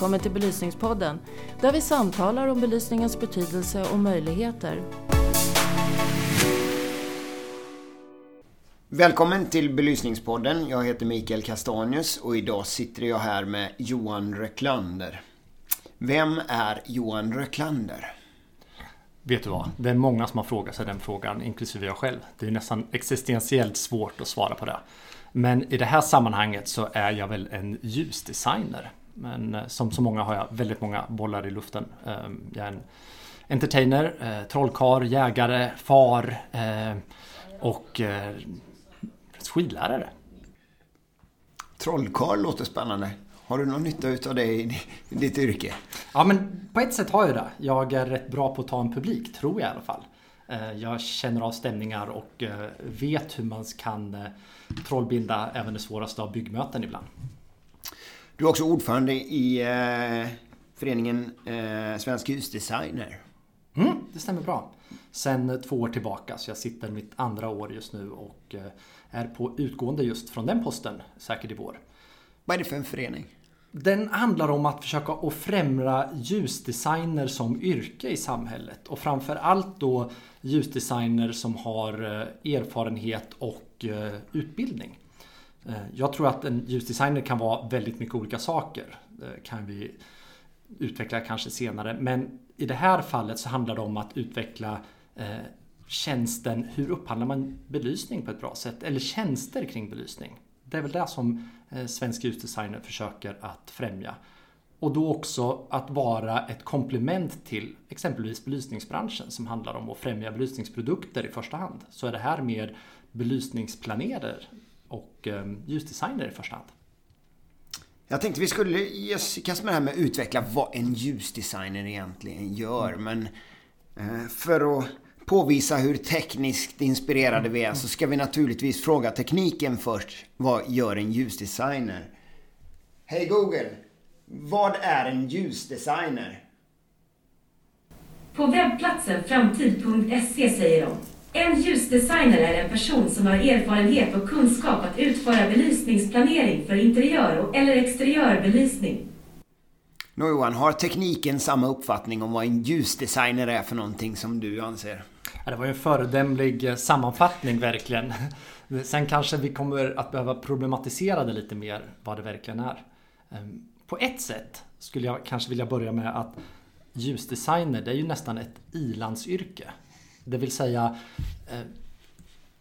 välkommen till Belysningspodden där vi samtalar om belysningens betydelse och möjligheter. Välkommen till Belysningspodden. Jag heter Mikael Kastanius och idag sitter jag här med Johan Röklander. Vem är Johan Röklander? Vet du vad? Det är många som har frågat sig den frågan, inklusive jag själv. Det är nästan existentiellt svårt att svara på det. Men i det här sammanhanget så är jag väl en ljusdesigner. Men eh, som så många har jag väldigt många bollar i luften. Ehm, jag är en entertainer, eh, trollkar, jägare, far eh, och skidlärare. Trollkarl låter spännande. Har du någon nytta av det i ditt yrke? Ja, men på ett sätt har jag det. Jag är rätt bra på att ta en publik, tror jag i alla fall. Jag känner av stämningar och vet hur man kan trollbinda även det svåraste av byggmöten ibland. Du är också ordförande i eh, föreningen eh, Svensk husdesigner. Mm, det stämmer bra. Sen två år tillbaka, så jag sitter mitt andra år just nu och eh, är på utgående just från den posten, säkert i vår. Vad är det för en förening? Den handlar om att försöka att främja ljusdesigner som yrke i samhället och framför allt då ljusdesigner som har eh, erfarenhet och eh, utbildning. Eh, jag tror att en ljusdesigner kan vara väldigt mycket olika saker. Det kan vi utveckla kanske senare. Men i det här fallet så handlar det om att utveckla eh, tjänsten, hur upphandlar man belysning på ett bra sätt? Eller tjänster kring belysning. Det är väl det som svensk ljusdesigner försöker att främja. Och då också att vara ett komplement till exempelvis belysningsbranschen som handlar om att främja belysningsprodukter i första hand. Så är det här mer belysningsplanerare och ehm, ljusdesigner i första hand. Jag tänkte vi skulle ge oss i kast med det här med att utveckla vad en ljusdesigner egentligen gör. Mm. Men eh, för att påvisa hur tekniskt inspirerade vi är så ska vi naturligtvis fråga tekniken först. Vad gör en ljusdesigner? Hej Google! Vad är en ljusdesigner? På webbplatsen framtid.se säger de en ljusdesigner är en person som har erfarenhet och kunskap att utföra belysningsplanering för interiör eller exteriörbelysning. Nå Johan, har tekniken samma uppfattning om vad en ljusdesigner är för någonting som du anser? Ja, det var ju en föredömlig eh, sammanfattning verkligen. Sen kanske vi kommer att behöva problematisera det lite mer vad det verkligen är. Ehm, på ett sätt skulle jag kanske vilja börja med att ljusdesigner, det är ju nästan ett ilandsyrke. Det vill säga eh,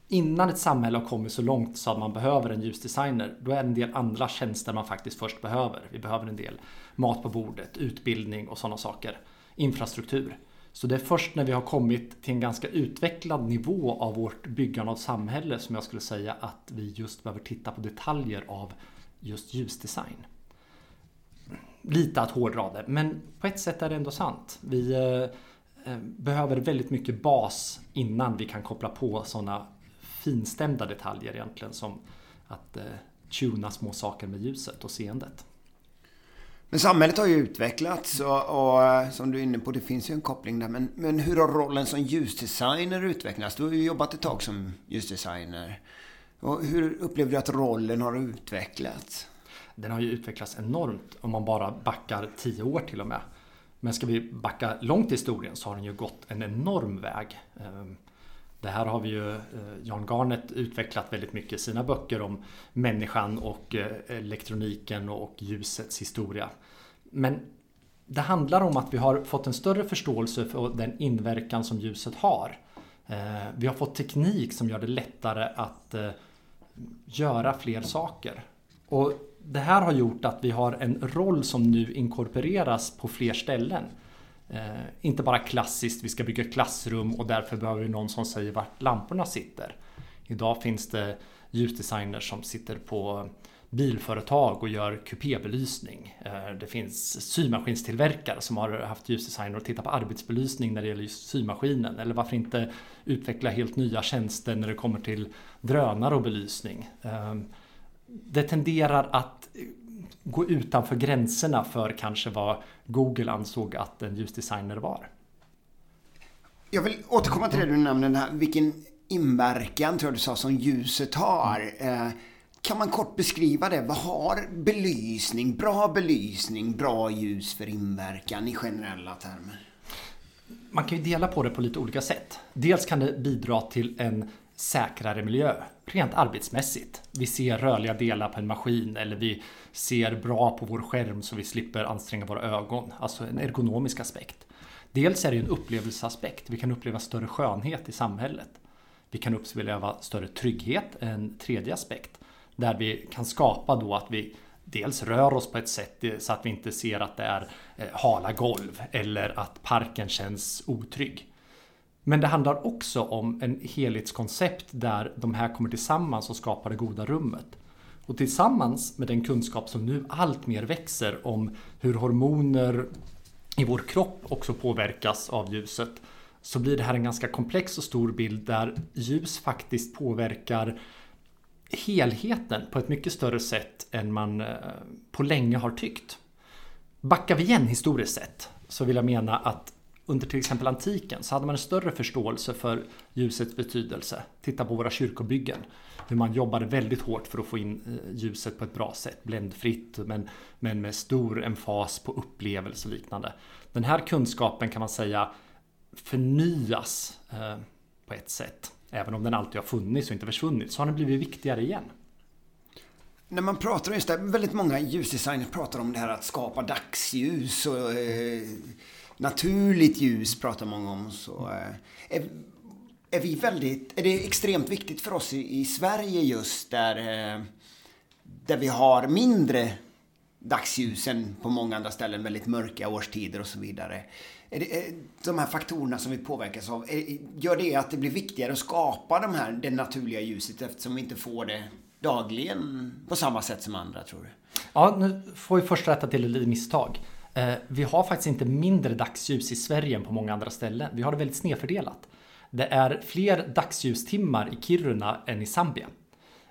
innan ett samhälle har kommit så långt så att man behöver en ljusdesigner, då är det en del andra tjänster man faktiskt först behöver. Vi behöver en del mat på bordet, utbildning och sådana saker. Infrastruktur. Så det är först när vi har kommit till en ganska utvecklad nivå av vårt byggande av samhälle som jag skulle säga att vi just behöver titta på detaljer av just ljusdesign lite att hårdra det, men på ett sätt är det ändå sant. Vi eh, behöver väldigt mycket bas innan vi kan koppla på sådana finstämda detaljer egentligen som att eh, tuna små saker med ljuset och seendet. Men samhället har ju utvecklats och, och, eh, som du är inne på, det finns ju en koppling där. Men, men hur har rollen som ljusdesigner utvecklats? Du har ju jobbat ett tag som ljusdesigner. Och hur upplever du att rollen har utvecklats? den har ju utvecklats enormt om man bara backar tio år till och med. Men ska vi backa långt i historien så har den ju gått en enorm väg. Ehm, det här har vi ju eh, Jan Garnet utvecklat väldigt mycket i sina böcker om människan och eh, elektroniken och ljusets historia. Men det handlar om att vi har fått en större förståelse för den inverkan som ljuset har. Ehm, vi har fått teknik som gör det lättare att eh, göra fler saker. Och det här har gjort att vi har en roll som nu inkorporeras på fler ställen. Eh, inte bara klassiskt, vi ska bygga klassrum och därför behöver vi någon som säger vart lamporna sitter. Idag finns det ljusdesigners som sitter på bilföretag och gör kupébelysning. Eh, det finns symaskinstillverkare som har haft ljusdesigner och tittat på arbetsbelysning när det gäller just symaskinen. Eller varför inte utveckla helt nya tjänster när det kommer till drönare och belysning. Eh, det tenderar att gå utanför gränserna för kanske vad Google ansåg att en ljusdesigner var. Jag vill återkomma till det du nämnde, vilken inverkan tror jag du sa som ljuset har. Eh, kan man kort beskriva det? Vad har belysning, bra belysning, bra ljus för inverkan i generella termer? Man kan ju dela på det på lite olika sätt. Dels kan det bidra till en säkrare miljö, rent arbetsmässigt. Vi ser rörliga delar på en maskin eller vi ser bra på vår skärm så vi slipper anstränga våra ögon. Alltså en ergonomisk aspekt. Dels är det en upplevelseaspekt. Vi kan uppleva större skönhet i samhället. Vi kan uppleva större trygghet, en tredje aspekt. Där vi kan skapa då att vi dels rör oss på ett sätt så att vi inte ser att det är eh, hala golv eller att parken känns otrygg. Men det handlar också om en helhetskoncept där de här kommer tillsammans och skapar det goda rummet. Och tillsammans med den kunskap som nu allt mer växer om hur hormoner i vår kropp också påverkas av ljuset så blir det här en ganska komplex och stor bild där ljus faktiskt påverkar helheten på ett mycket större sätt än man eh, på länge har tyckt. Backar vi igen historiskt sett så vill jag mena att under till exempel antiken så hade man en större förståelse för ljusets betydelse. Titta på våra kyrkobyggen. Hur man jobbade väldigt hårt för att få in eh, ljuset på ett bra sätt. Bländfritt men, men med stor emfas på upplevelse och liknande. Den här kunskapen kan man säga förnyas eh, på ett sätt. Även om den alltid har funnits och inte försvunnit så har den blivit viktigare igen. När man pratar om just det, väldigt många ljusdesigners pratar om det här att skapa dagsljus och eh, naturligt ljus pratar många om. Så, eh, är, är, vi väldigt, är det extremt viktigt för oss i, i Sverige just där, eh, där vi har mindre dagsljus än på många andra ställen, väldigt mörka årstider och så vidare. Är det, är de här faktorerna som vi påverkas av, är, gör det att det blir viktigare att skapa de här, det naturliga ljuset eftersom vi inte får det dagligen på samma sätt som andra, tror du? Ja, nu får vi först rätta till ett litet misstag. Eh, vi har faktiskt inte mindre dagsljus i Sverige än på många andra ställen. Vi har det väldigt snedfördelat. Det är fler dagsljustimmar i Kiruna än i Zambia.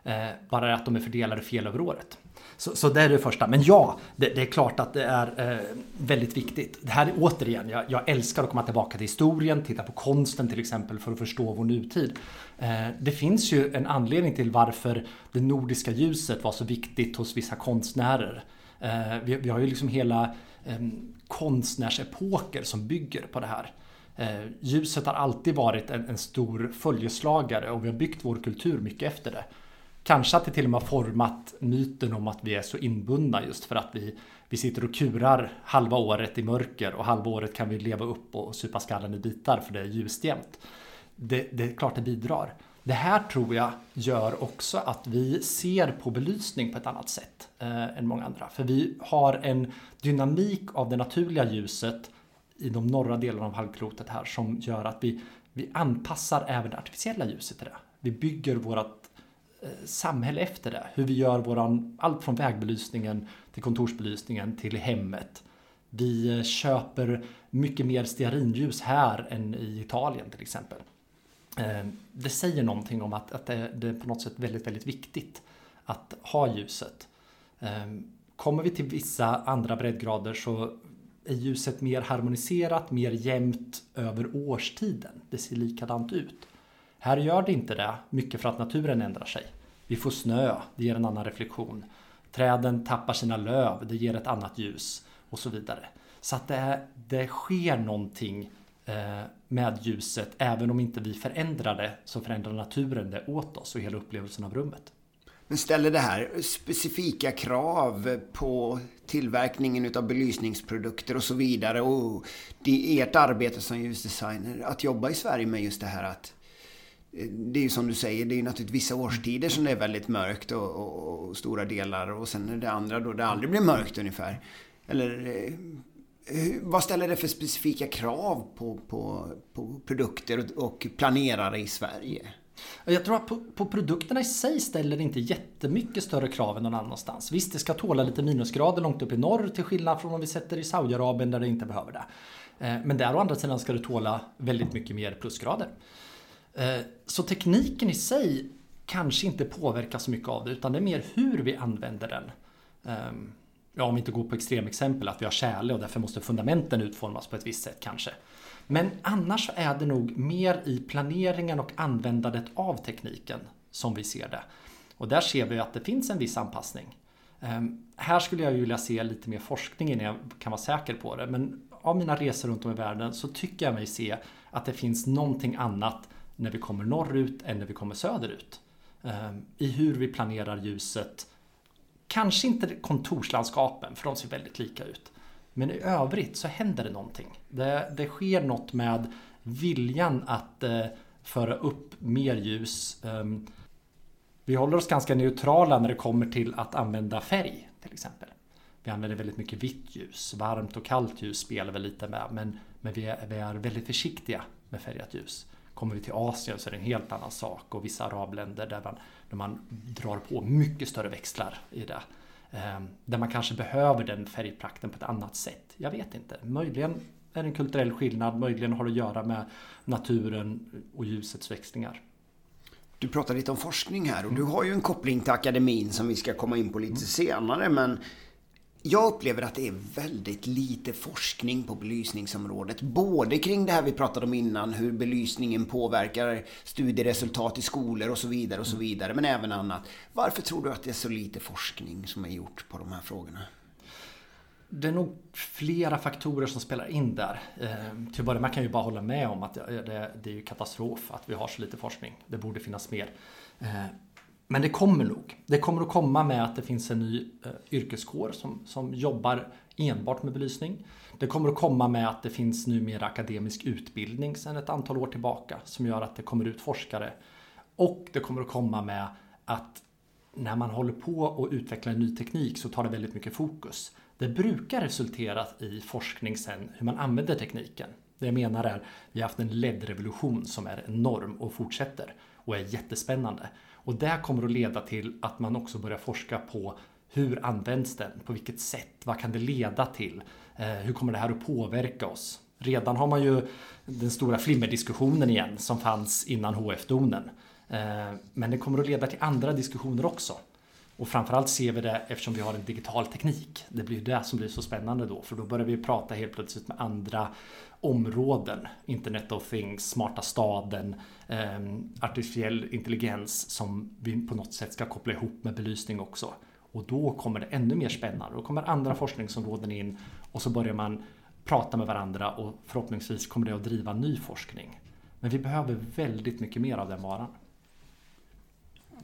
Eh, bara att de är fördelade fel över året. Så, så det är det första. Men ja, det, det är klart att det är eh, väldigt viktigt. Det här är återigen, jag, jag, älskar att komma tillbaka till historien, titta på konsten till exempel för att förstå vår nutid. Eh, det finns ju en anledning till varför det nordiska ljuset var så viktigt hos vissa konstnärer. Eh, vi, vi, har ju liksom hela eh, Eh, konstnärsepoker som bygger på det här. Eh, ljuset har alltid varit en, en stor följeslagare och vi har byggt vår kultur mycket efter det. Kanske att det till och med har format myten om att vi är så inbundna just för att vi, vi sitter och kurar halva året i mörker och halva året kan vi leva upp och supa skallen i bitar för det är ljust jämt. Det, det är klart det bidrar. Det här tror jag gör också att vi ser på belysning på ett annat sätt eh, än många andra. För vi har en dynamik av det naturliga ljuset i de norra delarna av halvklotet här som gör att vi, vi anpassar även det artificiella ljuset till det. Vi bygger vårt Eh, samhälle efter det. Hur vi gör våran, allt från vägbelysningen till kontorsbelysningen till hemmet. Vi eh, köper mycket mer stearinljus här än i Italien till exempel. Eh, det säger någonting om att, att det, det är på något sätt väldigt, väldigt viktigt att ha ljuset. Eh, kommer vi till vissa andra breddgrader så är ljuset mer harmoniserat, mer jämnt över årstiden. Det ser likadant ut. Här gör det inte det, mycket för att naturen ändrar sig. Vi får snö, det ger en annan reflektion. Träden tappar sina löv, det ger ett annat ljus och så vidare. Så att det, det sker någonting Eh, med ljuset, även om inte vi förändrar det så förändrar naturen det åt oss och hela upplevelsen av rummet. Men ställer det här specifika krav på tillverkningen av belysningsprodukter och så vidare och det är ert arbete som ljusdesigner att jobba i Sverige med just det här att eh, det är ju som du säger, det är naturligtvis vissa årstider som det är väldigt mörkt och, och, och, stora delar och sen är det andra då det aldrig blir mörkt ungefär. Eller eh, vad ställer det för specifika krav på, på, på produkter och, planerare i Sverige? Jag tror att på, på, produkterna i sig ställer det inte jättemycket större krav än någon annanstans. Visst, det ska tåla lite minusgrader långt upp i norr till skillnad från om vi sätter i Saudiarabien där det inte behöver det. Eh, men där å andra sidan ska det tåla väldigt mycket mer plusgrader. Eh, så tekniken i sig kanske inte påverkas så mycket av det utan det är mer hur vi använder den. Ehm, Ja, om vi inte går på extremexempel att vi har tjäle och därför måste fundamenten utformas på ett visst sätt kanske. Men annars är det nog mer i planeringen och användandet av tekniken som vi ser det. Och där ser vi att det finns en viss anpassning. Ehm, här skulle jag vilja se lite mer forskning innan jag kan vara säker på det. Men av mina resor runt om i världen så tycker jag mig se att det finns någonting annat när vi kommer norrut än när vi kommer söderut. Ehm, I hur vi planerar ljuset. Kanske inte kontorslandskapen, för de ser väldigt lika ut. Men i övrigt så händer det någonting. Det, det sker något med viljan att eh, föra upp mer ljus. Um, vi håller oss ganska neutrala när det kommer till att använda färg till exempel. Vi använder väldigt mycket vitt ljus. Varmt och kallt ljus spelar vi lite med. Men, men vi, är, vi är väldigt försiktiga med färgat ljus. Kommer vi till Asien så är det en helt annan sak. Och vissa arabländer där man, där man drar på mycket större växlar i det. Ehm, där man kanske behöver den färgprakten på ett annat sätt. Jag vet inte. Möjligen är det en kulturell skillnad. Möjligen har det att göra med naturen och ljusets växlingar. Du pratar lite om forskning här och du har ju en koppling till akademin som vi ska komma in på lite mm. senare. Men jag upplever att det är väldigt lite forskning på belysningsområdet. Både kring det här vi pratade om innan, hur belysningen påverkar studieresultat i skolor och så vidare och så vidare. Men även annat. Varför tror du att det är så lite forskning som är gjort på de här frågorna? Det är nog flera faktorer som spelar in där. Ehm, till att börja med kan jag ju bara hålla med om att det, det är katastrof att vi har så lite forskning. Det borde finnas mer. Ehm, men det kommer nog. Det kommer att komma med att det finns en ny eh, yrkeskår som, som jobbar enbart med belysning. Det kommer att komma med att det finns numera akademisk utbildning sedan ett antal år tillbaka som gör att det kommer ut forskare. Och det kommer att komma med att när man håller på och utvecklar en ny teknik så tar det väldigt mycket fokus. Det brukar resultera i forskning sen hur man använder tekniken. Det jag menar är, vi har haft en LED-revolution som är enorm och fortsätter och är jättespännande. Och det kommer att leda till att man också börjar forska på hur används den? På vilket sätt? Vad kan det leda till? Eh, hur kommer det här att påverka oss? Redan har man ju den stora flimmerdiskussionen igen som fanns innan HF-donen. Eh, men det kommer att leda till andra diskussioner också. Och framförallt ser vi det eftersom vi har en digital teknik. Det blir det som blir så spännande då, för då börjar vi prata helt plötsligt med andra områden. Internet of things, smarta staden, eh, artificiell intelligens som vi på något sätt ska koppla ihop med belysning också. Och då kommer det ännu mer spännande. Då kommer andra forskningsområden in och så börjar man prata med varandra och förhoppningsvis kommer det att driva ny forskning. Men vi behöver väldigt mycket mer av den varan.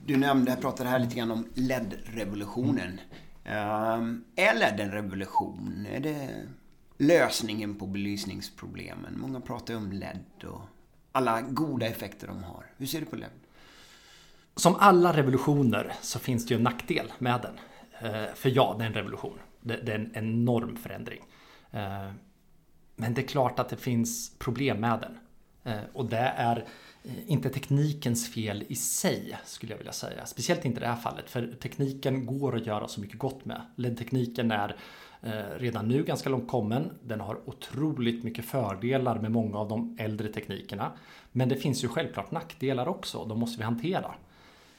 Du nämnde, jag pratade här lite grann om LED-revolutionen. Um, är LED en revolution? Är det lösningen på belysningsproblemen? Många pratar om LED och alla goda effekter de har. Hur ser du på LED? Som alla revolutioner så finns det ju en nackdel med den. Ehm, för ja, det är en revolution. Det, är en enorm förändring. Ehm, men det är klart att det finns problem med den. Och det är Eh, inte teknikens fel i sig skulle jag vilja säga. Speciellt inte i det här fallet för tekniken går att göra så mycket gott med. LED-tekniken är eh, redan nu ganska långt kommen. Den har otroligt mycket fördelar med många av de äldre teknikerna. Men det finns ju självklart nackdelar också. De måste vi hantera.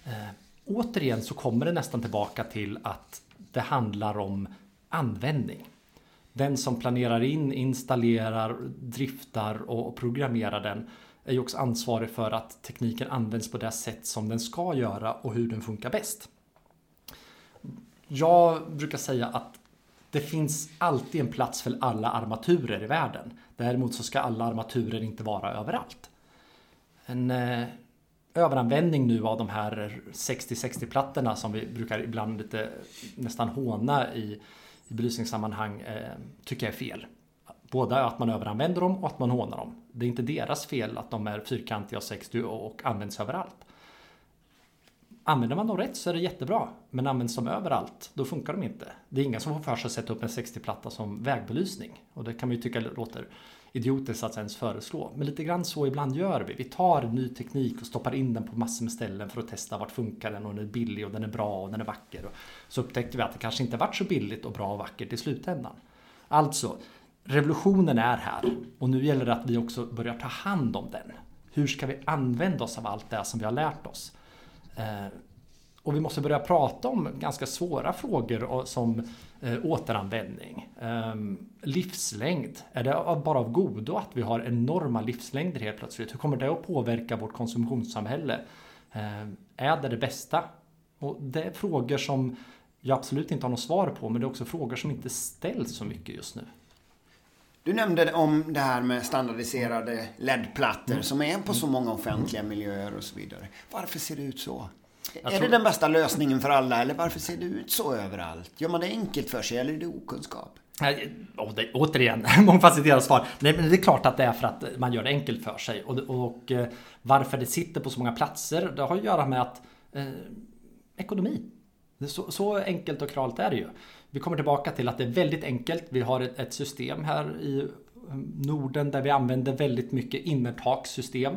Eh, återigen så kommer det nästan tillbaka till att det handlar om användning. Den som planerar in, installerar, driftar och programmerar den är ju också ansvarig för att tekniken används på det sätt som den ska göra och hur den funkar bäst. Jag brukar säga att det finns alltid en plats för alla armaturer i världen. Däremot så ska alla armaturer inte vara överallt. En eh, överanvändning nu av de här 60-60-plattorna som vi brukar ibland lite nästan håna i, i belysningssammanhang eh, tycker jag är fel. Båda att man överanvänder dem och att man hånar dem. Det är inte deras fel att de är fyrkantiga och 60 och används överallt. Använder man dem rätt så är det jättebra. Men används de överallt, då funkar de inte. Det är ingen som får för sig att sätta upp en 60-platta som vägbelysning. Och det kan man ju tycka låter idiotiskt att ens föreslå. Men lite grann så ibland gör vi. Vi tar ny teknik och stoppar in den på massor med ställen för att testa vart funkar den och den är billig och den är bra och den är vacker. Så upptäckte vi att det kanske inte varit så billigt och bra och vackert i slutändan. Alltså, revolutionen är här och nu gäller det att vi också börjar ta hand om den. Hur ska vi använda oss av allt det som vi har lärt oss? Eh, och vi måste börja prata om ganska svåra frågor som eh, återanvändning. Eh, livslängd. Är det bara av godo att vi har enorma livslängder helt plötsligt? Hur kommer det att påverka vårt konsumtionssamhälle? Ehm, är det det bästa? Och det är frågor som jag absolut inte har något svar på, men det är också frågor som inte ställs så mycket just nu. Du nämnde om det här med standardiserade LED-plattor mm. som är på så många offentliga miljöer och så vidare. Varför ser det ut så? Jag är tror... det den bästa lösningen för alla eller varför ser det ut så överallt? Gör man det enkelt för sig eller är det okunskap? Det, återigen, mångfacetterat svar. Nej, men det är klart att det är för att man gör det enkelt för sig. Och, och eh, varför det sitter på så många platser, det har att göra med att eh, ekonomi. Så, så, enkelt och kralt är det ju. Vi kommer tillbaka till att det är väldigt enkelt. Vi har ett, ett system här i eh, Norden där vi använder väldigt mycket innertakssystem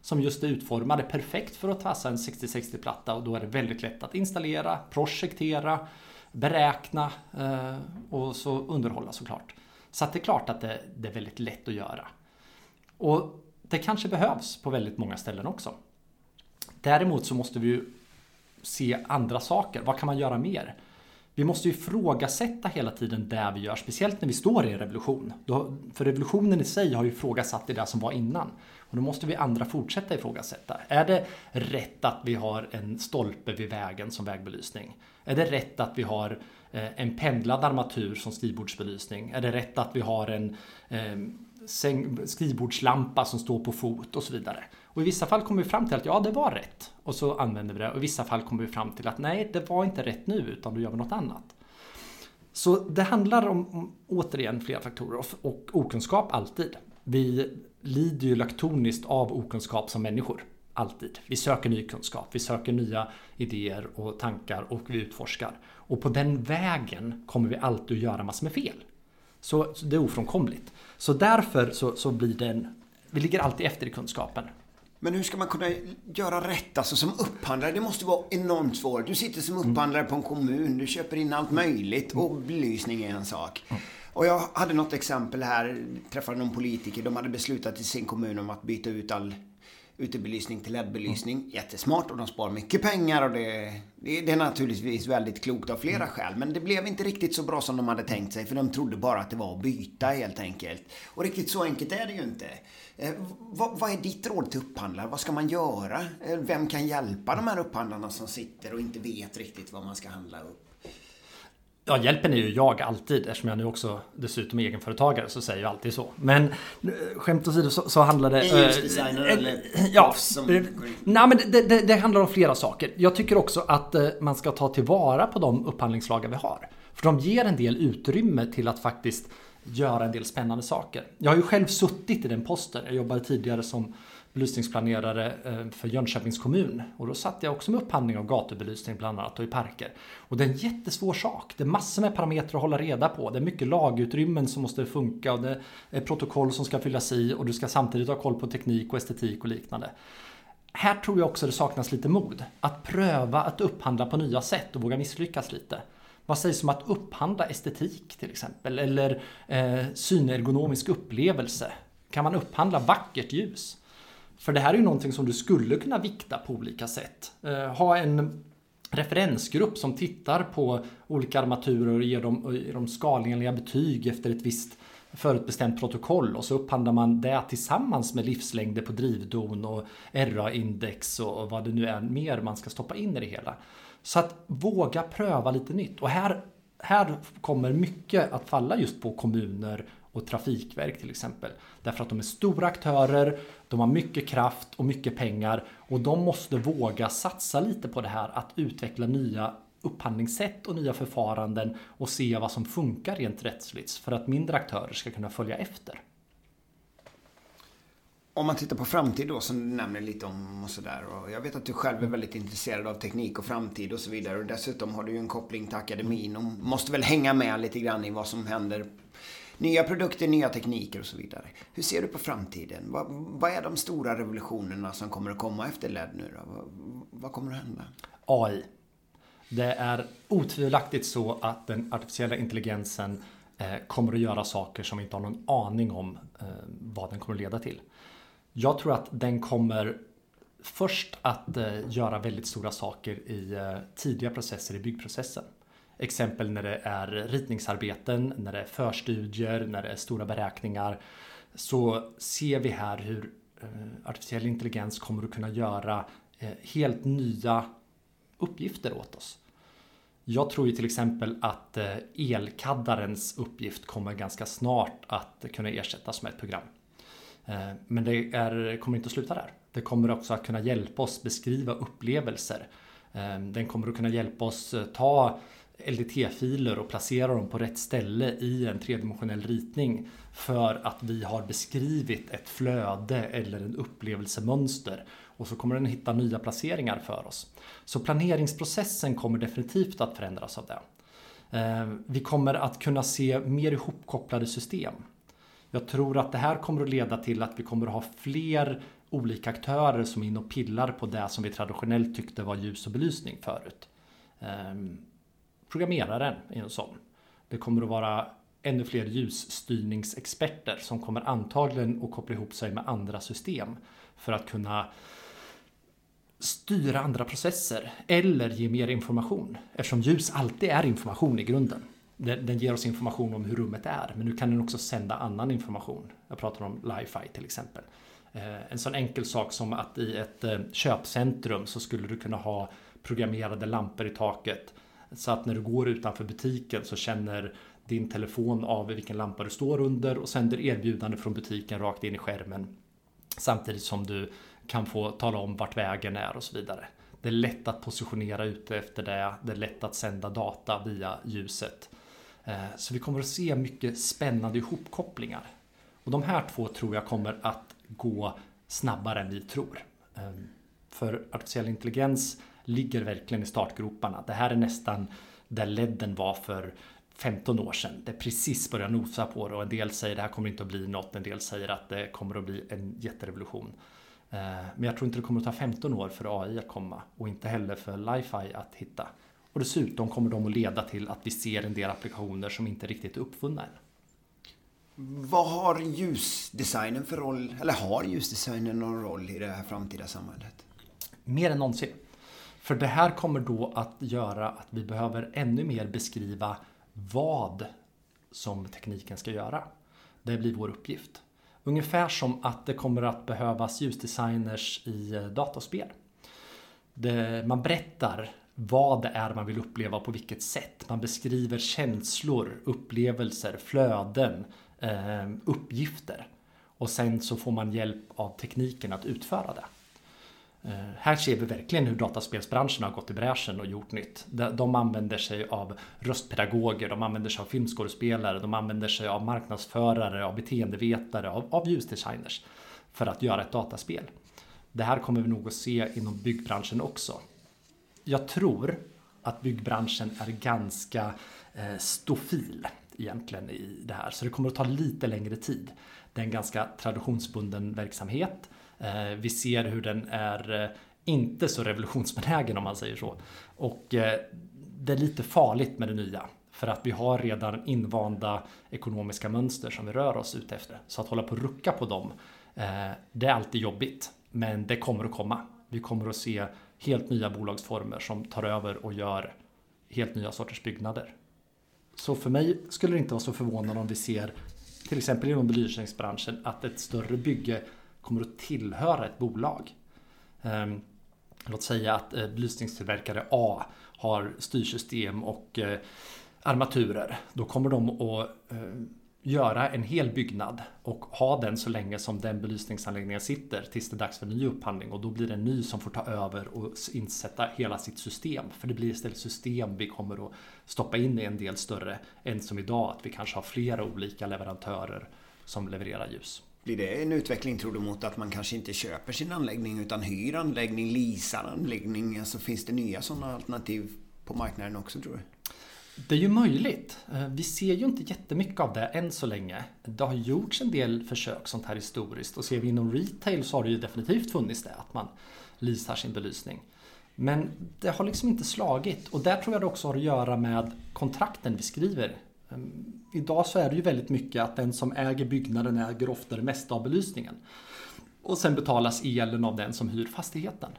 som just är utformade perfekt för att passa en 6060-platta och då är det väldigt lätt att installera, projektera, beräkna eh, och så underhålla såklart. Så att det är klart att det, det är väldigt lätt att göra. Och det kanske behövs på väldigt många ställen också. Däremot så måste vi ju se andra saker. Vad kan man göra mer? Vi måste ju ifrågasätta hela tiden det vi gör, speciellt när vi står i en revolution. För revolutionen i sig har ju ifrågasatt det där som var innan. Och då måste vi andra fortsätta ifrågasätta. Är det rätt att vi har en stolpe vid vägen som vägbelysning? Är det rätt att vi har eh, en pendlad armatur som skrivbordsbelysning? Är det rätt att vi har en eh, skrivbordslampa som står på fot och så vidare? Och i vissa fall kommer vi fram till att ja, det var rätt. Och så använder vi det. Och i vissa fall kommer vi fram till att nej, det var inte rätt nu, utan då gör vi något annat. Så det handlar om, om återigen flera faktorer och, och okunskap alltid. Vi lider ju laktoniskt av okunskap som människor. Alltid. Vi söker ny kunskap, vi söker nya idéer och tankar och vi utforskar. Och på den vägen kommer vi alltid att göra massor med fel. Så, så det är ofrånkomligt. Så därför så, så blir det en... Vi ligger alltid efter i kunskapen. Men hur ska man kunna göra rätt alltså som upphandlare? Det måste vara enormt svårt. Du sitter som upphandlare på en kommun, du köper in allt möjligt och belysning är en sak. Och jag hade något exempel här, träffade någon politiker, de hade beslutat i sin kommun om att byta ut all utebelysning till LED-belysning. Mm. Jättesmart och de sparar mycket pengar och det, det, är naturligtvis väldigt klokt av flera mm. skäl. Men det blev inte riktigt så bra som de hade tänkt sig för de trodde bara att det var att byta helt enkelt. Och riktigt så enkelt är det ju inte. Eh, vad, vad, är ditt råd till upphandlare? Vad ska man göra? Eh, vem kan hjälpa de här upphandlarna som sitter och inte vet riktigt vad man ska handla upp? Ja, hjälpen är ju jag alltid eftersom jag nu också dessutom är egenföretagare så säger jag alltid så. Men eh, skämt åsido så, så handlar det... Ljusdesigner äh, eller ja, som Nej, men det, det, det, handlar om flera saker. Jag tycker också att äh, man ska ta tillvara på de upphandlingslagar vi har. För de ger en del utrymme till att faktiskt göra en del spännande saker. Jag har ju själv suttit i den posten. Jag jobbade tidigare som belysningsplanerare eh, för Jönköpings kommun. Och då satt jag också med upphandling av gatubelysning bland annat och i parker. Och det är en jättesvår sak. Det är massor med parametrar att hålla reda på. Det är mycket lagutrymmen som måste funka och det är protokoll som ska fyllas i och du ska samtidigt ha koll på teknik och estetik och liknande. Här tror jag också det saknas lite mod. Att pröva att upphandla på nya sätt och våga misslyckas lite. Vad sägs om att upphandla estetik till exempel? Eller eh, synergonomisk upplevelse? Kan man upphandla vackert ljus? För det här är ju någonting som du skulle kunna vikta på olika sätt. Eh, ha en referensgrupp som tittar på olika armaturer och ger dem, ger dem skalenliga betyg efter ett visst förutbestämt protokoll och så upphandlar man det tillsammans med livslängder på drivdon och RA-index och vad det nu är mer man ska stoppa in i det hela. Så att våga pröva lite nytt. Och här, här kommer mycket att falla just på kommuner och Trafikverk till exempel. Därför att de är stora aktörer, de har mycket kraft och mycket pengar och de måste våga satsa lite på det här att utveckla nya upphandlingssätt och nya förfaranden och se vad som funkar rent rättsligt för att mindre aktörer ska kunna följa efter. Om man tittar på framtid då, som du nämner lite om och sådär. jag vet att du själv är väldigt intresserad av teknik och framtid och så vidare. Och dessutom har du ju en koppling till akademin och måste väl hänga med lite grann i vad som händer. Nya produkter, nya tekniker och så vidare. Hur ser du på framtiden? Vad, vad är de stora revolutionerna som kommer att komma efter LED nu då? Vad, vad kommer att hända? AI. Det är otvivelaktigt så att den artificiella intelligensen eh, kommer att göra saker som vi inte har någon aning om eh, vad den kommer att leda till. Jag tror att den kommer först att eh, göra väldigt stora saker i tidiga processer i byggprocessen. Exempel när det är ritningsarbeten, när det är förstudier, när det är stora beräkningar. Så ser vi här hur eh, artificiell intelligens kommer att kunna göra eh, helt nya uppgifter åt oss. Jag tror ju till exempel att eh, elkaddarens uppgift kommer ganska snart att kunna ersättas med ett program. Men det är, kommer inte att sluta där. Det kommer också att kunna hjälpa oss beskriva upplevelser. Den kommer att kunna hjälpa oss ta LDT-filer och placera dem på rätt ställe i en tredimensionell ritning för att vi har beskrivit ett flöde eller en upplevelsemönster och så kommer den hitta nya placeringar för oss. Så planeringsprocessen kommer definitivt att förändras av det. Eh, vi kommer att kunna se mer ihopkopplade system. Jag tror att det här kommer att leda till att vi kommer att ha fler olika aktörer som är inne och pillar på det som vi traditionellt tyckte var ljus och belysning förut. Ehm, Programmeraren är en sån. Det kommer att vara ännu fler ljusstyrningsexperter som kommer antagligen att koppla ihop sig med andra system för att kunna styra andra processer eller ge mer information. Eftersom ljus alltid är information i grunden. Den, ger oss information om hur rummet är, men nu kan den också sända annan information. Jag pratar om lifi till exempel. Eh, en sån enkel sak som att i ett eh, köpcentrum så skulle du kunna ha programmerade lampor i taket. Så att när du går utanför butiken så känner din telefon av vilken lampa du står under och sänder erbjudande från butiken rakt in i skärmen. Samtidigt som du kan få tala om vart vägen är och så vidare. Det är lätt att positionera ute efter det. Det är lätt att sända data via ljuset. Eh, så vi kommer att se mycket spännande ihopkopplingar. Och de här två tror jag kommer att gå snabbare än vi tror. Eh, för artificiell intelligens ligger verkligen i startgroparna. Det här är nästan där ledden var för 15 år sedan. Det precis börjar nosa på det och en del säger det här kommer inte att bli något. En del säger att det kommer att bli en jätterevolution. Eh, men jag tror inte det kommer att ta 15 år för AI att komma och inte heller för Li-Fi att hitta. Och dessutom kommer de att leda till att vi ser en del applikationer som inte riktigt är uppfunna än. Vad har ljusdesignen för roll, eller har ljusdesignen någon roll i det här framtida samhället? Mer än någonsin. För det här kommer då att göra att vi behöver ännu mer beskriva vad som tekniken ska göra. Det blir vår uppgift. Ungefär som att det kommer att behövas ljusdesigners i eh, dataspel. Det, man berättar vad det är man vill uppleva och på vilket sätt. Man beskriver känslor, upplevelser, flöden, eh, uppgifter. Och sen så får man hjälp av tekniken att utföra det. Eh, här ser vi verkligen hur dataspelsbranschen har gått i bräschen och gjort nytt. De använder sig av röstpedagoger, de använder sig av filmskådespelare, de använder sig av marknadsförare, av beteendevetare, av, av ljusdesigners för att göra ett dataspel. Det här kommer vi nog att se inom byggbranschen också. Jag tror att byggbranschen är ganska eh, stofil egentligen i det här, så det kommer att ta lite längre tid. Det är en ganska traditionsbunden verksamhet eh, vi ser hur den är eh, inte så revolutionsbenägen om man säger så. Och eh, det är lite farligt med det nya. För att vi har redan invanda ekonomiska mönster som vi rör oss ut efter. Så att hålla på och rucka på dem, det är alltid jobbigt. Men det kommer att komma. Vi kommer att se helt nya bolagsformer som tar över och gör helt nya sorters byggnader. Så för mig skulle det inte vara så förvånande om vi ser till exempel inom belysningsbranschen att ett större bygge kommer att tillhöra ett bolag. Ehm, låt säga att eh, belysningstillverkare A har styrsystem och eh, armaturer. Då kommer de att eh, göra en hel byggnad och ha den så länge som den belysningsanläggningen sitter tills det är dags för ny upphandling och då blir det en ny som får ta över och insätta hela sitt system. För det blir istället system vi kommer att stoppa in i en del större än som idag att vi kanske har flera olika leverantörer som levererar ljus. Blir det en utveckling tror du mot att man kanske inte köper sin anläggning utan hyr anläggning, leasar anläggning? Alltså finns det nya sådana alternativ på marknaden också tror du? Det är ju möjligt. Eh, vi ser ju inte jättemycket av det än så länge. Det har gjorts en del försök sånt här historiskt och ser vi inom retail så har det ju definitivt funnits det att man leasar sin belysning. Men det har liksom inte slagit och där tror jag det också har att göra med kontrakten vi skriver ehm, idag så är det ju väldigt mycket att den som äger byggnaden äger ofta det mesta av belysningen. Och sen betalas elen av den som hyr fastigheten.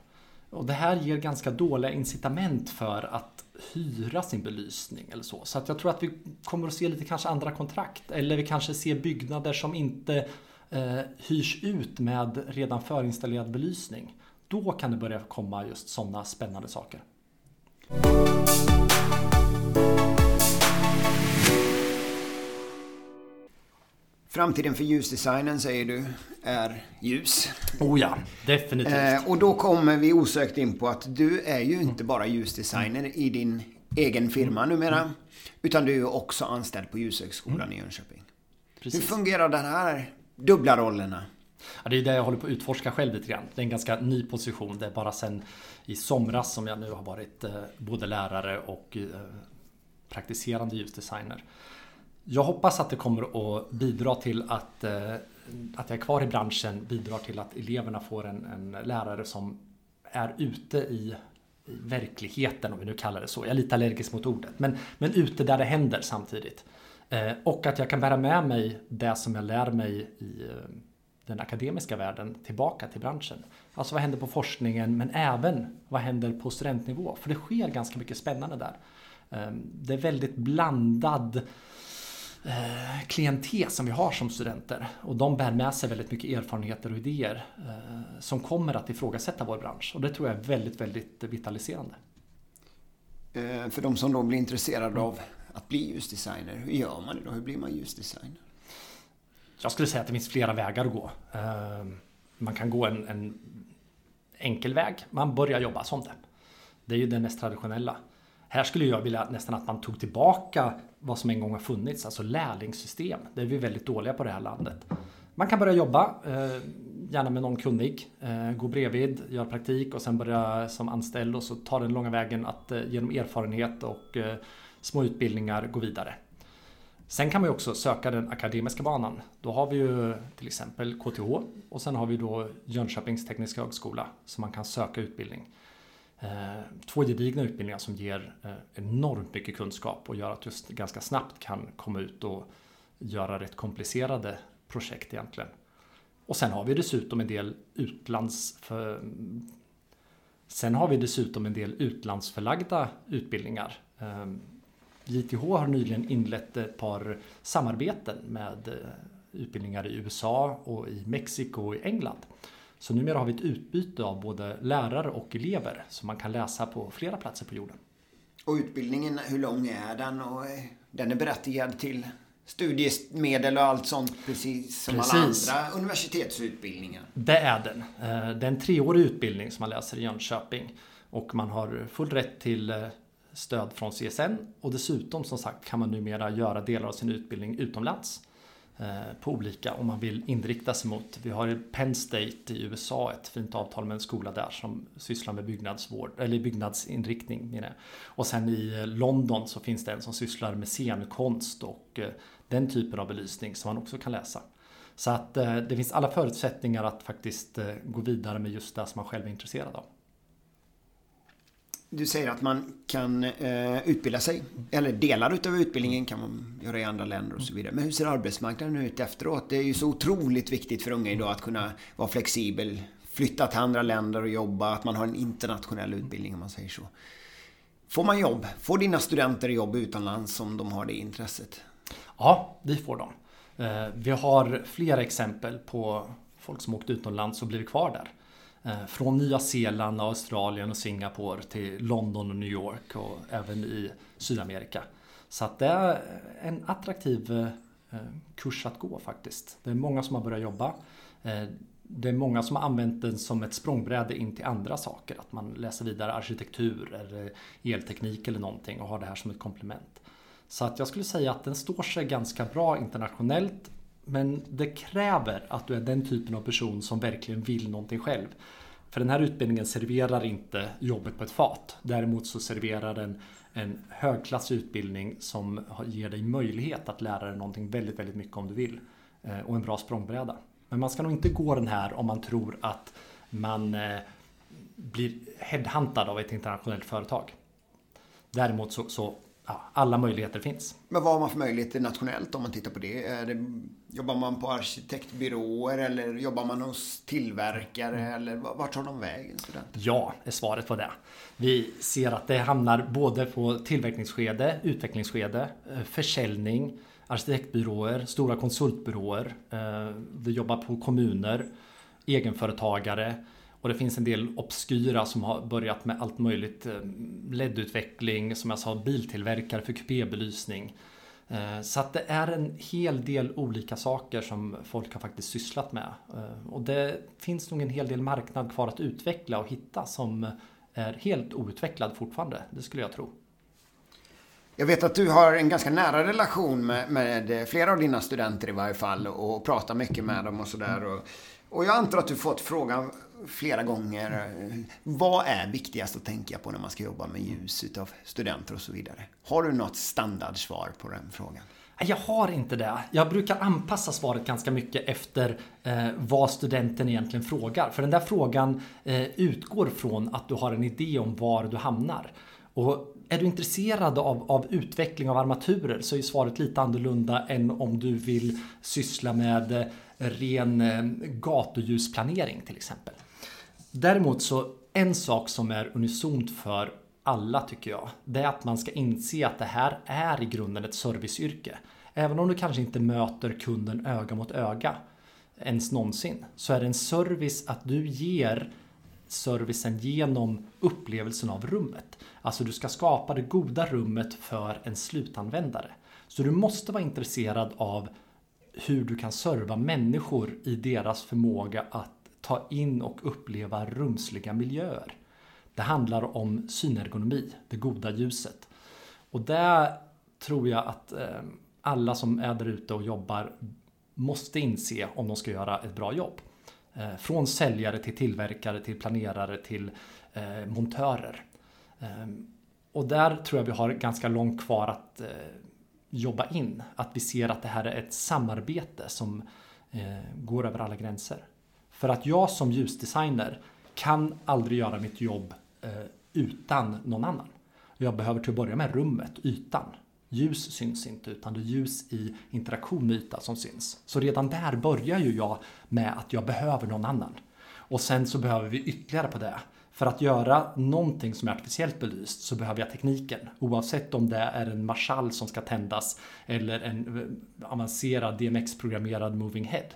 Och det här ger ganska dåliga incitament för att hyra sin belysning eller så. Så att jag tror att vi kommer att se lite kanske andra kontrakt. Eller vi kanske ser byggnader som inte eh, hyrs ut med redan förinstallerad belysning. Då kan det börja komma just sådana spännande saker. Framtiden för ljusdesignen säger du är ljus. Oh ja, definitivt. Eh, och då kommer vi osökt in på att du är ju inte bara ljusdesigner i din egen firma numera. Utan du är också anställd på Ljushögskolan i Jönköping. Precis. Hur fungerar de här dubbla rollerna? Ja, det är det jag håller på att utforska själv lite grann. Det är en ganska ny position. Det är bara sen i somras som jag nu har varit eh, både lärare och eh, praktiserande ljusdesigner. Jag hoppas att det kommer att bidra till att, eh, att jag är kvar i branschen, bidrar till att eleverna får en, en lärare som är ute i, verkligheten, om vi nu kallar det så. Jag är lite allergisk mot ordet, men, men ute där det händer samtidigt. Eh, och att jag kan bära med mig det som jag lär mig i eh, den akademiska världen tillbaka till branschen. Alltså vad händer på forskningen men även vad händer på studentnivå? För det sker ganska mycket spännande där. Ehm, det är väldigt blandad eh, klientel som vi har som studenter och de bär med sig väldigt mycket erfarenheter och idéer eh, som kommer att ifrågasätta vår bransch och det tror jag är väldigt, väldigt vitaliserande. Eh, för de som då blir intresserade av att bli ljusdesigner, hur gör man det då? Hur blir man ljusdesigner? Jag skulle säga att det finns flera vägar att gå. Man kan gå en, en enkel väg. Man börjar jobba som det. Det är ju den mest traditionella. Här skulle jag vilja nästan att man tog tillbaka vad som en gång har funnits, alltså lärlingssystem. Det är vi väldigt dåliga på det här landet. Man kan börja jobba, eh, gärna med någon kunnig, eh, gå bredvid, göra praktik och sen börja som anställd och så ta den långa vägen att eh, genom erfarenhet och små utbildningar gå vidare. Sen kan man ju också söka den akademiska banan. Då har vi ju till exempel KTH och sen har vi då Jönköpings tekniska högskola som man kan söka utbildning. Eh, två gedigna utbildningar som ger eh, enormt mycket kunskap och gör att du ganska snabbt kan komma ut och göra rätt komplicerade projekt egentligen. Och sen har vi dessutom en del utlands... För, sen har vi dessutom en del utlandsförlagda utbildningar. Eh, JTH har nyligen inlett ett par samarbeten med utbildningar i USA och i Mexiko och i England. Så numera har vi ett utbyte av både lärare och elever som man kan läsa på flera platser på jorden. Och utbildningen, hur lång är den? Och eh, den är berättigad till studiemedel och allt sånt precis som Precis. alla andra universitetsutbildningar. Det är den. Eh, Det är en treårig utbildning som man läser i Jönköping och man har full rätt till eh, stöd från CSN och dessutom som sagt kan man numera göra delar av sin utbildning utomlands Eh, på olika om man vill inrikta sig mot. Vi har i Penn State i USA ett fint avtal med en skola där som sysslar med byggnadsvård eller byggnadsinriktning menar jag. Och sen i eh, London så finns det en som sysslar med scenkonst och eh, den typen av belysning som man också kan läsa. Så att det finns alla förutsättningar att faktiskt gå vidare med just det som man själv är intresserad av. Du säger att man kan eh, utbilda sig, eller delar utav utbildningen kan man göra i andra länder och så vidare. Men hur ser arbetsmarknaden ut efteråt? Det är ju så otroligt viktigt för unga idag att kunna vara flexibel, flytta till andra länder och jobba, att man har en internationell utbildning om man säger så. Får man jobb? Får dina studenter jobb utomlands om de har det intresset? Ja, vi får dem. Eh, vi har flera exempel på folk som åkt utomlands och blivit kvar där. Eh, från Nya Zeeland, Australien och Singapore till London och New York och även i Sydamerika. Så att det är en attraktiv eh, eh, kurs att gå faktiskt. Det är många som har börjat jobba. Det är många som har använt den som ett språngbräde in till andra saker. Att man läser vidare arkitektur eller elteknik eller någonting och har det här som ett komplement. Så att jag skulle säga att den står sig ganska bra internationellt. Men det kräver att du är den typen av person som verkligen vill någonting själv. För den här utbildningen serverar inte jobbet på ett fat. Däremot så serverar den en högklassig utbildning som ger dig möjlighet att lära dig någonting väldigt, väldigt mycket om du vill. Eh, och en bra språngbräda. Men man ska nog inte gå den här om man tror att man eh, blir headhuntad av ett internationellt företag. Däremot så, så ja, alla möjligheter finns. Men vad har man för möjligheter nationellt om man tittar på det? Det jobbar man på arkitektbyråer eller jobbar man hos tillverkare eller vart tar de vägen? Studenter? Ja, är svaret på det. Vi ser att det hamnar både på tillverkningsskede, utvecklingsskede, eh, försäljning, arkitektbyråer, stora konsultbyråer. eh, Vi jobbar på kommuner, egenföretagare och det finns en del obskyra som har börjat med allt möjligt. Eh, LED-utveckling, som jag sa, biltillverkare för kupébelysning. Eh, så att det är en hel del olika saker som folk har faktiskt sysslat med. Eh, och det finns nog en hel del marknad kvar att utveckla och hitta som är helt outvecklad fortfarande. Det skulle jag tro. Jag vet att du har en ganska nära relation med, med flera av dina studenter i varje fall och pratar mycket med dem och sådär. Och, och jag antar att du fått frågan flera gånger. Vad är viktigast att tänka på när man ska jobba med ljus utav studenter och så vidare? Har du något standardsvar på den frågan? Jag har inte det. Jag brukar anpassa svaret ganska mycket efter eh, vad studenten egentligen frågar. För den där frågan eh, utgår från att du har en idé om var du hamnar. Och är du intresserad av, av utveckling av armaturer så är svaret lite annorlunda än om du vill syssla med eh, ren eh, gatuljusplanering till exempel. Däremot så en sak som är unisont för alla tycker jag, det är att man ska inse att det här är i grunden ett serviceyrke. Även om du kanske inte möter kunden öga mot öga ens någonsin så är det en service att du ger servicen genom upplevelsen av rummet. Alltså du ska skapa det goda rummet för en slutanvändare. Så du måste vara intresserad av hur du kan serva människor i deras förmåga att ta in och uppleva rumsliga miljöer. Det handlar om synergonomi, det goda ljuset. Och där tror jag att eh, alla som är där ute och jobbar måste inse om de ska göra ett bra jobb. Eh, från säljare till tillverkare till planerare till eh, montörer. Och där tror jag vi har ganska långt kvar att jobba in. Att vi ser att det här är ett samarbete som går över alla gränser. För att jag som ljusdesigner kan aldrig göra mitt jobb eh, utan någon annan. Jag behöver till att börja med rummet, ytan. Ljus syns inte utan det är ljus i interaktion med yta som syns. Så redan där börjar ju jag med att jag behöver någon annan. Och sen så behöver vi ytterligare på det. För att göra någonting som är artificiellt belyst så behöver jag tekniken. Oavsett om det är en marschall som ska tändas eller en eh, avancerad DMX-programmerad moving head.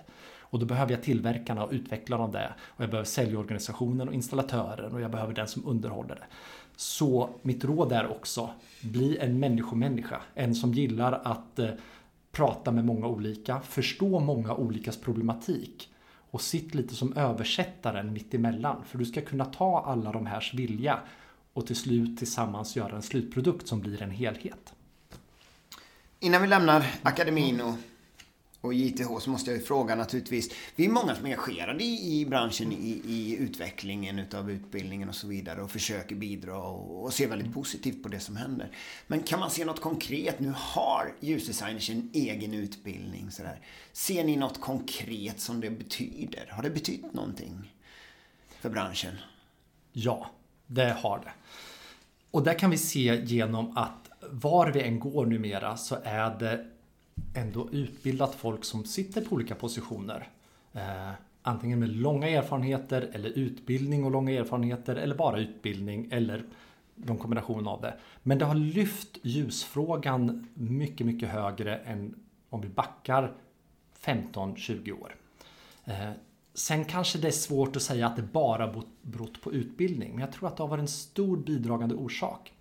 Och då behöver jag tillverkarna och utvecklarna av det. Och jag behöver säljorganisationen och installatören och jag behöver den som underhåller det. Så mitt råd är också, bli en människomänniska. En som gillar att eh, prata med många olika, förstå många olikas problematik. Och sitt lite som översättaren mitt emellan. För du ska kunna ta alla de härs vilja och till slut tillsammans göra en slutprodukt som blir en helhet. Innan vi lämnar akademin och och JTH så måste jag ju fråga naturligtvis. Vi är många som är engagerade i, i branschen i, i utvecklingen utav utbildningen och så vidare och försöker bidra och, och ser väldigt positivt på det som händer. Men kan man se något konkret? Nu har ljusdesigners en egen utbildning. Så där. Ser ni något konkret som det betyder? Har det betytt någonting för branschen? Ja, det har det. Och det kan vi se genom att var vi än går numera så är det ändå utbildat folk som sitter på olika positioner. Eh, antingen med långa erfarenheter eller utbildning och långa erfarenheter eller bara utbildning eller någon kombination av det. Men det har lyft ljusfrågan mycket, mycket högre än om vi backar 15-20 år. Eh, sen kanske det är svårt att säga att det bara berott på utbildning, men jag tror att det har varit en stor bidragande orsak.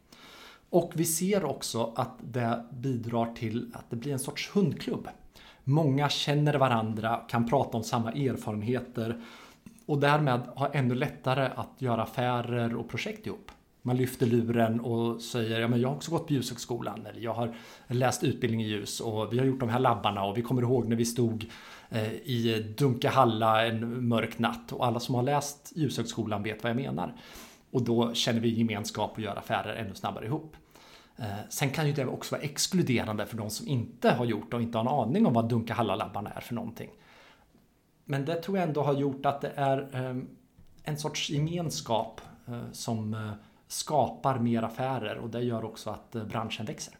Och vi ser också att det bidrar till att det blir en sorts hundklubb. Många känner varandra, kan prata om samma erfarenheter och därmed har ännu lättare att göra affärer och projekt ihop. Man lyfter luren och säger ja, men jag har också gått på Ljushögskolan eller jag har läst utbildning i ljus och vi har gjort de här labbarna och vi kommer ihåg när vi stod eh, i Dunkahalla en mörk natt och alla som har läst Ljushögskolan vet vad jag menar. Och då känner vi gemenskap och gör affärer ännu snabbare ihop. Eh, sen kan ju det också vara exkluderande för de som inte har gjort och inte har en aning om vad Dunka Halla-labbarna är för någonting. Men det tror jag ändå har gjort att det är ehm, en sorts gemenskap eh, som eh, skapar mer affärer och det gör också att branschen växer.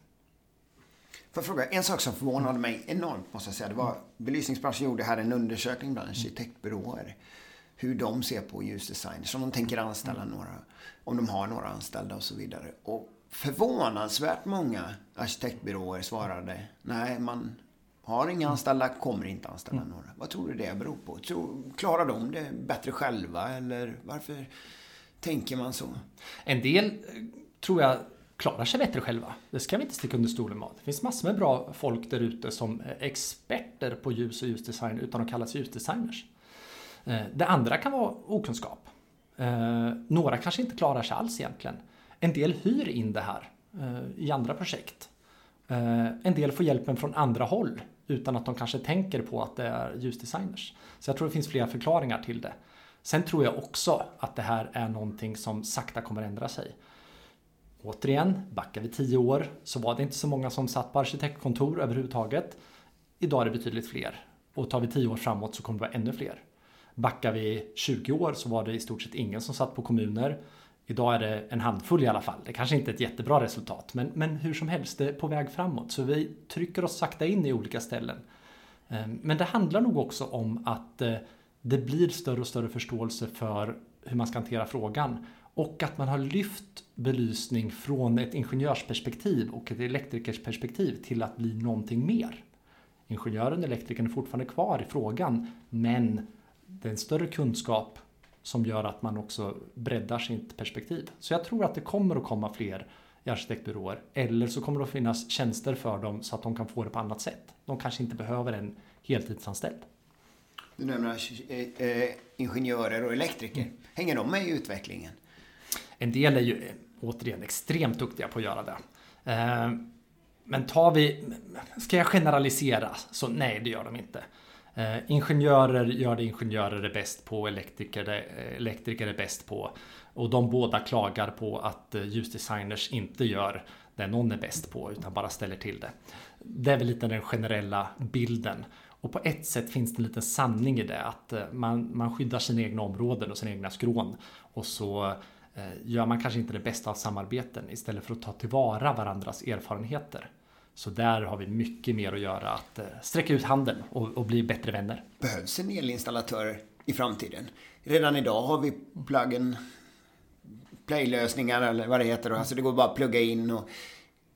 Får jag fråga, en sak som förvånade mig enormt måste jag säga. Det var belysningsbranschen gjorde här en undersökning bland arkitektbyråer. Hur de ser på ljusdesigners, om de tänker anställa några, om de har några anställda och så vidare. Och förvånansvärt många arkitektbyråer svarade nej, man Har inga anställda, kommer inte anställa Mm. några. Vad tror du det beror på? Tror, klarar de det bättre själva eller varför tänker man så? En del eh, tror jag klarar sig bättre själva. Det ska vi inte sticka under stolen med. Det finns massor med bra folk där ute som är experter på ljus och ljusdesign utan att kalla sig ljusdesigners. Eh, det andra kan vara okunskap. Eh, några kanske inte klarar sig alls egentligen. En del hyr in det här eh, i andra projekt. En del får hjälpen från andra håll utan att de kanske tänker på att det är ljusdesigners. Så jag tror det finns flera förklaringar till det. Sen tror jag också att det här är någonting som sakta kommer ändra sig. Återigen, backar vi tio år så var det inte så många som satt på arkitektkontor överhuvudtaget. Idag är det betydligt fler. Och tar vi tio år framåt så kommer det vara ännu fler. Backar vi 20 år så var det i stort sett ingen som satt på kommuner. Idag är det en handfull i alla fall. Det kanske inte är ett jättebra resultat, men, men hur som helst, det är på väg framåt. Så vi trycker oss sakta in i olika ställen. Ehm, men det handlar nog också om att eh, det blir större och större förståelse för hur man ska hantera frågan. Och att man har lyft belysning från ett ingenjörsperspektiv och ett elektrikersperspektiv till att bli någonting mer. Ingenjören och elektrikern är fortfarande kvar i frågan, men det är en större kunskap som gör att man också breddar sitt perspektiv. Så jag tror att det kommer att komma fler i arkitektbyråer. Eller så kommer det att finnas tjänster för dem så att de kan få det på annat sätt. De kanske inte behöver en heltidsanställd. Du nämner eh, eh, ingenjörer och elektriker. Hänger de med i utvecklingen? En del är ju eh, återigen extremt duktiga på att göra det. Men tar vi, ska jag generalisera? Så nej, det gör de inte. Eh, Ingenjörer gör det ingenjörer är bäst på, elektriker, det, eh, elektriker är bäst på. Och de båda klagar på att eh, ljusdesigners inte gör det någon är bäst på, utan bara ställer till det. Det är väl lite den generella bilden. Och på ett sätt finns det en liten sanning i det, att eh, man, man skyddar sina egna områden och sina egna skrån. Och så eh, gör man kanske inte det bästa av samarbeten istället för att ta tillvara varandras erfarenheter. Så där har vi mycket mer att göra, att eh, sträcka ut handen och, och bli bättre vänner. Behövs en elinstallatör i framtiden? Redan idag har vi pluggen playlösningar eller vad det heter. Alltså det går bara att plugga in och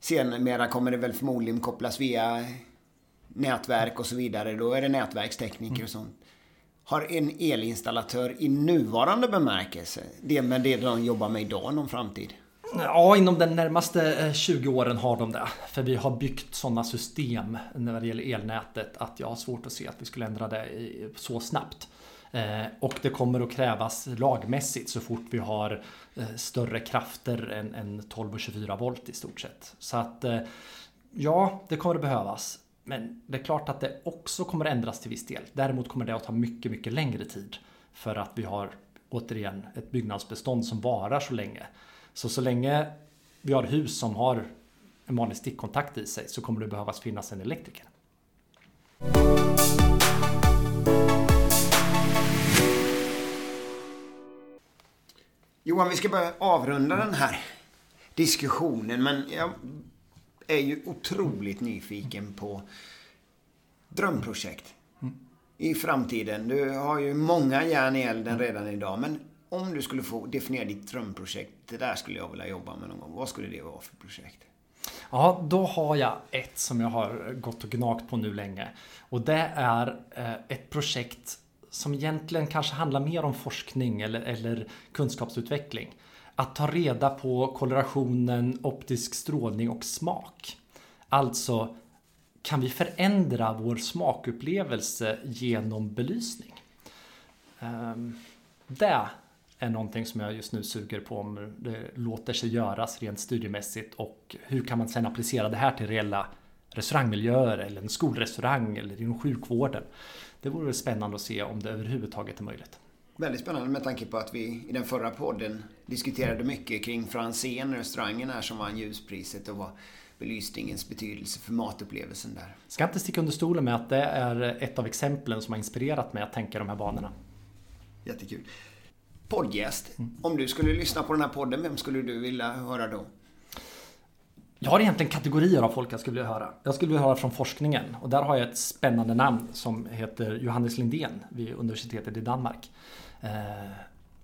senare kommer det väl förmodligen kopplas via nätverk och så vidare. Då är det nätverkstekniker och sånt. Har en elinstallatör i nuvarande bemärkelse, det med det de jobbar med idag, någon framtid? Ja, inom de närmaste eh, 20 åren har de det. För vi har byggt sådana system när det gäller elnätet att jag har svårt att se att vi skulle ändra det så snabbt. Eh, och det kommer att krävas lagmässigt så fort vi har eh, större krafter än, än 12 och 24 volt i stort sett. Så att ja, det kommer att behövas. Men det är klart att det också kommer att ändras till viss del. Däremot kommer det att ta mycket, mycket längre tid. För att vi har återigen ett byggnadsbestånd som varar så länge. Så så länge vi har hus som har en vanlig stickkontakt i sig så kommer det behövas finnas en elektriker. Johan, vi ska börja avrunda den här diskussionen. Men jag är ju otroligt nyfiken på drömprojekt i framtiden. Du har ju många järn i elden redan idag. Men om du skulle få definiera ditt drömprojekt. Det där skulle jag vilja jobba med någon gång. Vad skulle det vara för projekt? Ja, då har jag ett som jag har gått och gnagt på nu länge. Och det är eh, ett projekt som egentligen kanske handlar mer om forskning eller, eller kunskapsutveckling. Att ta reda på kolorationen, optisk strålning och smak. Alltså, kan vi förändra vår smakupplevelse genom belysning? Ehm, det är någonting som jag just nu suger på om det låter sig göras rent studiemässigt och hur kan man sedan applicera det här till reella restaurangmiljöer eller en skolrestaurang eller inom sjukvården. Det vore spännande att se om det överhuvudtaget är möjligt. Väldigt spännande med tanke på att vi i den förra podden diskuterade mycket kring Franzén, restaurangen här som vann ljuspriset och vad belysningens betydelse för matupplevelsen där. Ska inte sticka under stolen med att det är ett av exemplen som har inspirerat mig att tänka de här banorna. Jättekul. Poddgäst. Om du skulle lyssna på den här podden, vem skulle du vilja höra då? Jag har egentligen kategorier av folk jag skulle vilja höra. Jag skulle vilja höra från forskningen och där har jag ett spännande namn som heter Johannes Lindén vid universitetet i Danmark. Eh,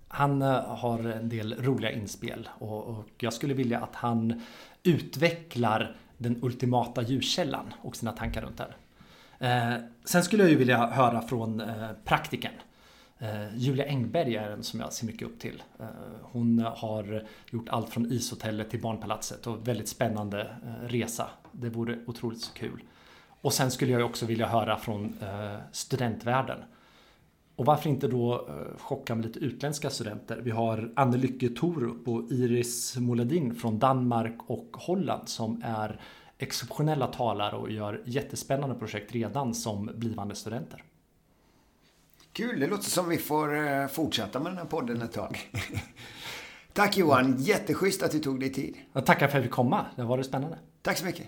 han eh, har en del roliga inspel och, och jag skulle vilja att han utvecklar den ultimata ljuskällan och sina tankar runt den. Eh, sen skulle jag ju vilja höra från eh, praktiken. Eh, Julia Engberg är en som jag ser mycket upp till. Eh, hon har gjort allt från ishotellet till barnpalatset och väldigt spännande eh, resa. Det vore otroligt så kul. Och sen skulle jag också vilja höra från studentvärlden. Och varför inte då chocka med lite utländska studenter? Vi har Anne Lycke Torup och Iris Moladin från Danmark och Holland som är exceptionella talare och gör jättespännande projekt redan som blivande studenter. Kul, det låter som vi får eh, fortsätta med den här podden ett tag. Tack Johan, jätteschysst att du tog dig tid. Jag tackar för att jag fick komma, det var det spännande. Tack så mycket.